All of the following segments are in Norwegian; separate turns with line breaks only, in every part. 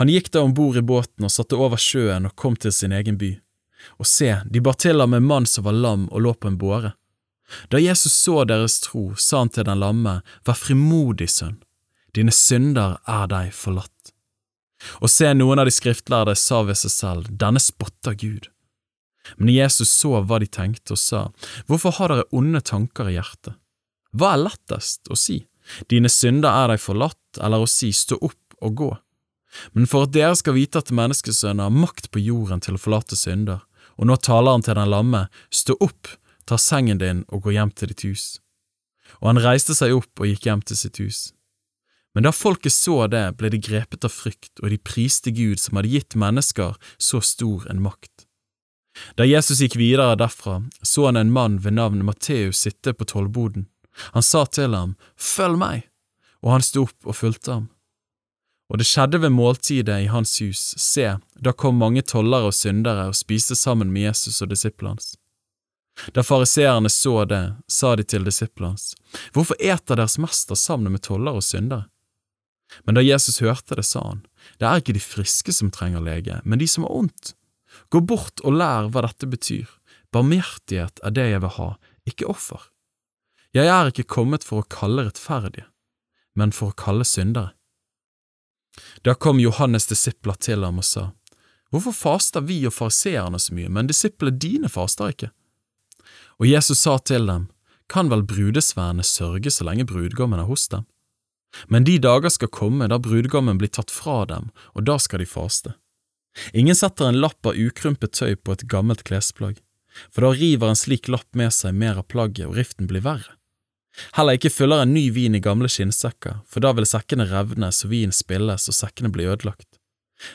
Han gikk da om bord i båten og satte over sjøen og kom til sin egen by. Og se, de bar til ham en mann som var lam og lå på en båre. Da Jesus så deres tro, sa han til den lamme, Vær frimodig, sønn, dine synder er deg forlatt. Og se, noen av de skriftlærde sa ved seg selv, Denne spotter Gud. Men Jesus så hva de tenkte og sa, Hvorfor har dere onde tanker i hjertet? Hva er lettest å si, Dine synder er deg forlatt, eller å si, Stå opp og gå? Men for at dere skal vite at menneskesønnen har makt på jorden til å forlate synder, og nå taler han til den lamme, Stå opp, ta sengen din og gå hjem til ditt hus. Og han reiste seg opp og gikk hjem til sitt hus. Men da folket så det, ble de grepet av frykt, og de priste Gud som hadde gitt mennesker så stor en makt. Da Jesus gikk videre derfra, så han en mann ved navn Matteus sitte på tollboden. Han sa til ham, Følg meg, og han sto opp og fulgte ham. Og det skjedde ved måltidet i hans hus, se, da kom mange tollere og syndere og spiste sammen med Jesus og disiplene hans. Da fariseerne så det, sa de til disiplene hans, Hvorfor eter deres mester sammen med tollere og syndere? Men da Jesus hørte det, sa han, Det er ikke de friske som trenger lege, men de som har ondt. Gå bort og lær hva dette betyr. Barmhjertighet er det jeg vil ha, ikke offer. Jeg er ikke kommet for å kalle rettferdige, men for å kalle syndere. Da kom Johannes' disipler til ham og sa, Hvorfor faster vi og fariseerne så mye, men disiplene dine faster ikke? Og Jesus sa til dem, Kan vel brudesvennene sørge så lenge brudgommen er hos dem? Men de dager skal komme da brudgommen blir tatt fra dem, og da skal de faste. Ingen setter en lapp av ukrympet tøy på et gammelt klesplagg, for da river en slik lapp med seg mer av plagget, og riften blir verre. Heller ikke fyller en ny vin i gamle skinnsekker, for da vil sekkene revnes og vin spilles og sekkene blir ødelagt.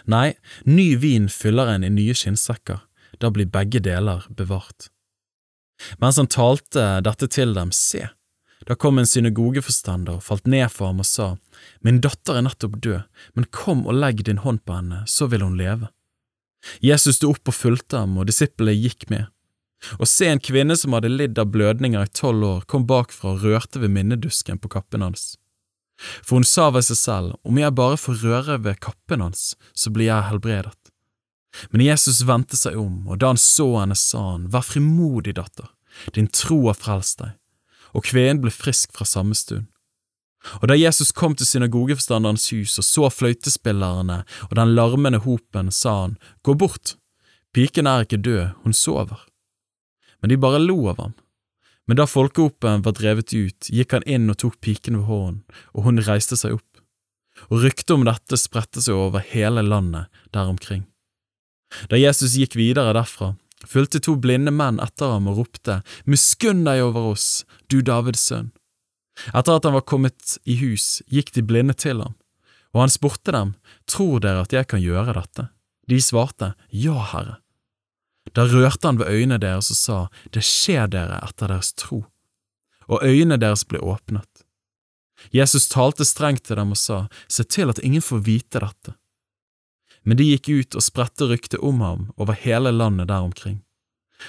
Nei, ny vin fyller en i nye skinnsekker, da blir begge deler bevart. Mens han talte dette til dem, se, da kom en synagogeforstander og falt ned for ham og sa, Min datter er nettopp død, men kom og legg din hånd på henne, så vil hun leve. Jesus sto opp og fulgte ham, og disiplene gikk med. Og se en kvinne som hadde lidd av blødninger i tolv år, kom bakfra og rørte ved minnedusken på kappen hans. For hun sa ved seg selv, om jeg bare får røre ved kappen hans, så blir jeg helbredet. Men Jesus vendte seg om, og da han så henne, sa han, Vær frimodig, datter, din tro har frelst deg, og kvinnen ble frisk fra samme stund. Og da Jesus kom til synagogeforstanderens hus og så fløytespillerne og den larmende hopen, sa han, Gå bort, piken er ikke død, hun sover men de bare lo av ham. Men da folkehopen var drevet ut, gikk han inn og tok piken ved hånden, og hun reiste seg opp. Og ryktet om dette spredte seg over hele landet der omkring. Da Jesus gikk videre derfra, fulgte to blinde menn etter ham og ropte, Miskunn deg over oss, du Davids sønn. Etter at han var kommet i hus, gikk de blinde til ham, og han spurte dem, Tror dere at jeg kan gjøre dette? De svarte, Ja, Herre. Da rørte han ved øynene deres og sa, Det skjer dere etter deres tro. Og øynene deres ble åpnet. Jesus talte strengt til dem og sa, Se til at ingen får vite dette. Men de gikk ut og spredte ryktet om ham over hele landet der omkring.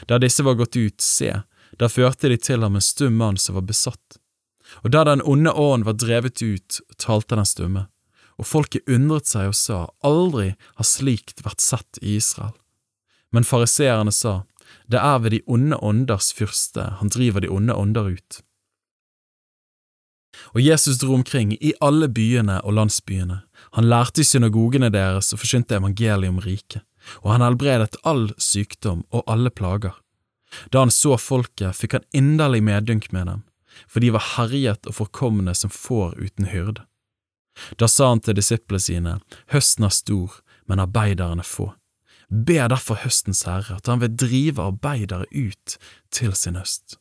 Da disse var gått ut, se, der førte de til ham en stum mann som var besatt. Og da den onde ånden var drevet ut, talte den stumme, og folket undret seg og sa, Aldri har slikt vært sett i Israel. Men fariseerne sa, det er ved de onde ånders fyrste han driver de onde ånder ut. Og Jesus dro omkring i alle byene og landsbyene, han lærte i synagogene deres og forkynte evangeliet om riket, og han helbredet all sykdom og alle plager. Da han så folket, fikk han inderlig medynk med dem, for de var herjet og forkomne som får uten hyrde. Da sa han til disiplene sine, høsten er stor, men arbeiderne få ber derfor høstens herre at han vil drive arbeidere ut til sin høst.